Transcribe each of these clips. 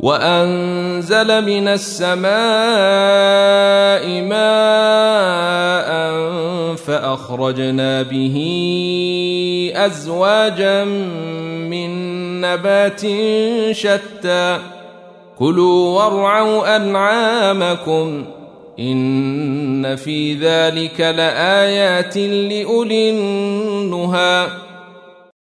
وأنزل من السماء ماء فأخرجنا به أزواجا من نبات شتى. كلوا وارعوا أنعامكم إن في ذلك لآيات لأولي النهي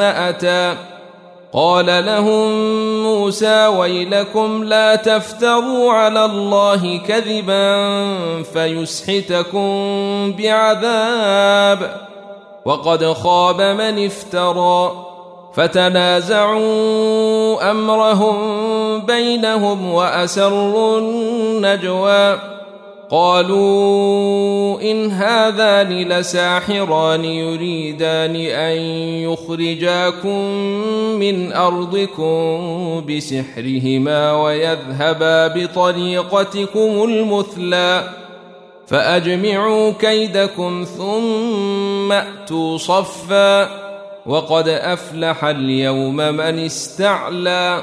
أتى. قال لهم موسى ويلكم لا تفتروا على الله كذبا فيسحتكم بعذاب. وقد خاب من افترى. فتنازعوا أمرهم بينهم وأسروا النجوى. قالوا إن هذان لساحران يريدان أن يخرجاكم من أرضكم بسحرهما ويذهبا بطريقتكم المثلى فأجمعوا كيدكم ثم أتوا صفا وقد أفلح اليوم من استعلى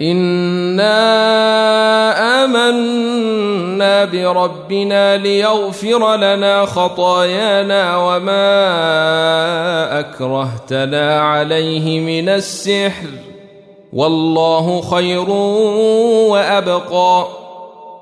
انا امنا بربنا ليغفر لنا خطايانا وما اكرهتنا عليه من السحر والله خير وابقى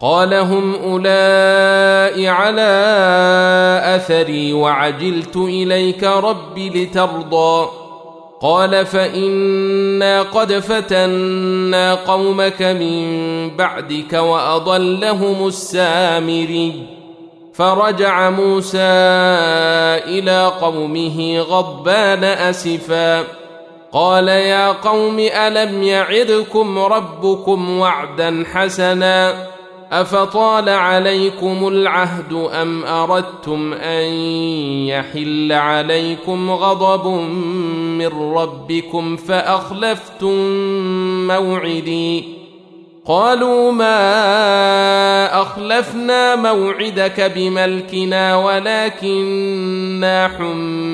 قال هم أولئك على أثري وعجلت إليك رب لترضى. قال فإنا قد فتنا قومك من بعدك وأضلهم السامري. فرجع موسى إلى قومه غضبان أسفا. قال يا قوم ألم يعدكم ربكم وعدا حسنا؟ أفطال عليكم العهد أم أردتم أن يحل عليكم غضب من ربكم فأخلفتم موعدي؟ قالوا ما أخلفنا موعدك بملكنا ولكننا حملنا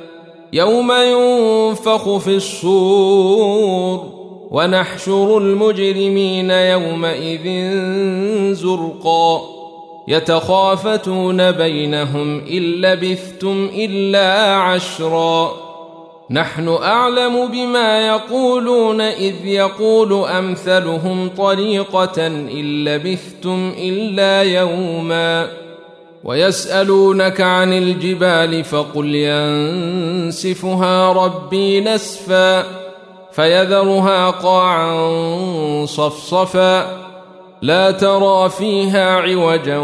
يوم ينفخ في الصور ونحشر المجرمين يومئذ زرقا. يتخافتون بينهم إن لبثتم إلا عشرا. نحن أعلم بما يقولون إذ يقول أمثلهم طريقة إن لبثتم إلا يوما. ويسألونك عن الجبال فقل ينسفها ربي نسفا فيذرها قاعا صفصفا لا ترى فيها عوجا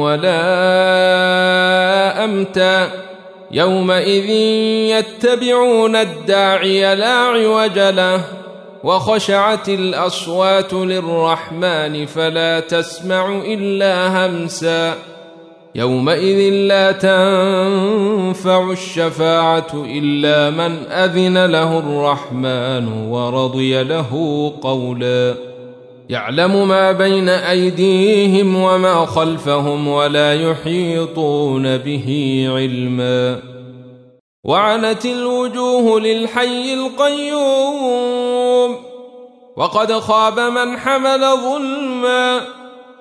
ولا أمتا يومئذ يتبعون الداعي لا عوج له وخشعت الأصوات للرحمن فلا تسمع إلا همسا يومئذ لا تنفع الشفاعة إلا من أذن له الرحمن ورضي له قولا. يعلم ما بين أيديهم وما خلفهم ولا يحيطون به علما. وعنت الوجوه للحي القيوم وقد خاب من حمل ظلما.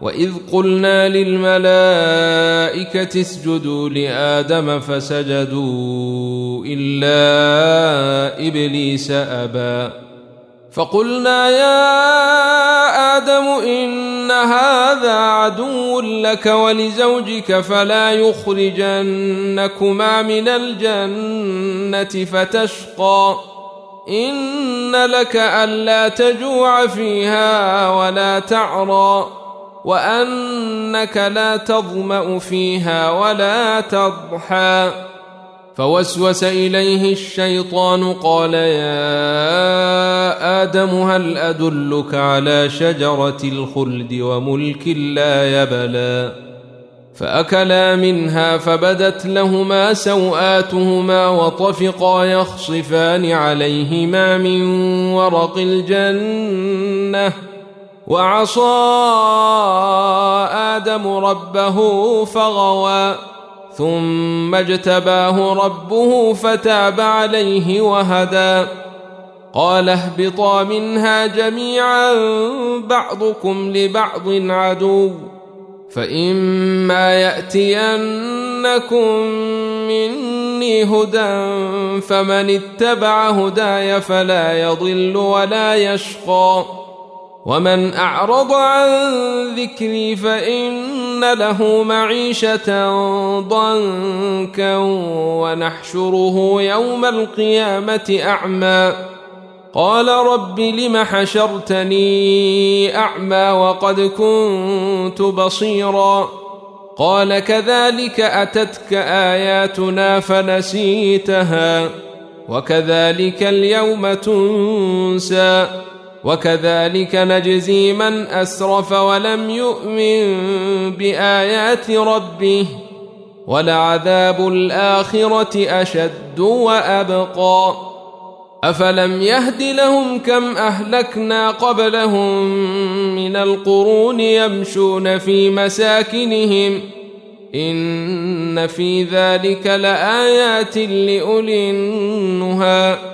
واذ قلنا للملائكه اسجدوا لادم فسجدوا الا ابليس ابى فقلنا يا آدم ان هذا عدو لك ولزوجك فلا يخرجنكما من الجنه فتشقى ان لك الا تجوع فيها ولا تعرى وأنك لا تظمأ فيها ولا تضحى. فوسوس إليه الشيطان قال يا آدم هل أدلك على شجرة الخلد وملك لا يبلى؟ فأكلا منها فبدت لهما سوآتهما وطفقا يخصفان عليهما من ورق الجنة. وعصى آدم ربه فغوى ثم اجتباه ربه فتاب عليه وهدى. قال اهبطا منها جميعا بعضكم لبعض عدو فإما يأتينكم مني هدى فمن اتبع هداي فلا يضل ولا يشقى. ومن أعرض عن ذكري فإن له معيشة ضنكا ونحشره يوم القيامة أعمى قال رب لم حشرتني أعمى وقد كنت بصيرا قال كذلك أتتك آياتنا فنسيتها وكذلك اليوم تنسى وكذلك نجزي من أسرف ولم يؤمن بآيات ربه ولعذاب الآخرة أشد وأبقى. أفلم يهد لهم كم أهلكنا قبلهم من القرون يمشون في مساكنهم. إن في ذلك لآيات لأولي النهي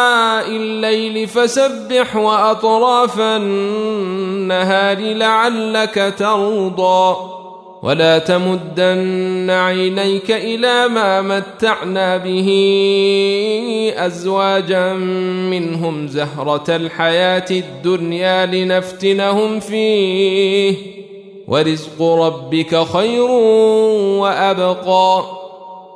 الليل فسبح وأطراف النهار لعلك ترضى. ولا تمدن عينيك إلى ما متعنا به أزواجا منهم زهرة الحياة الدنيا لنفتنهم فيه. ورزق ربك خير وأبقى.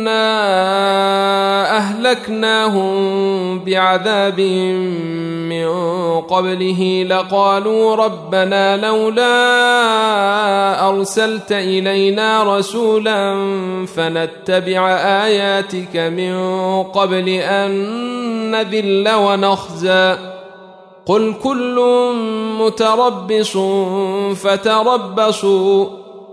انا اهلكناهم بعذاب من قبله لقالوا ربنا لولا ارسلت الينا رسولا فنتبع اياتك من قبل ان نذل ونخزى قل كل متربص فتربصوا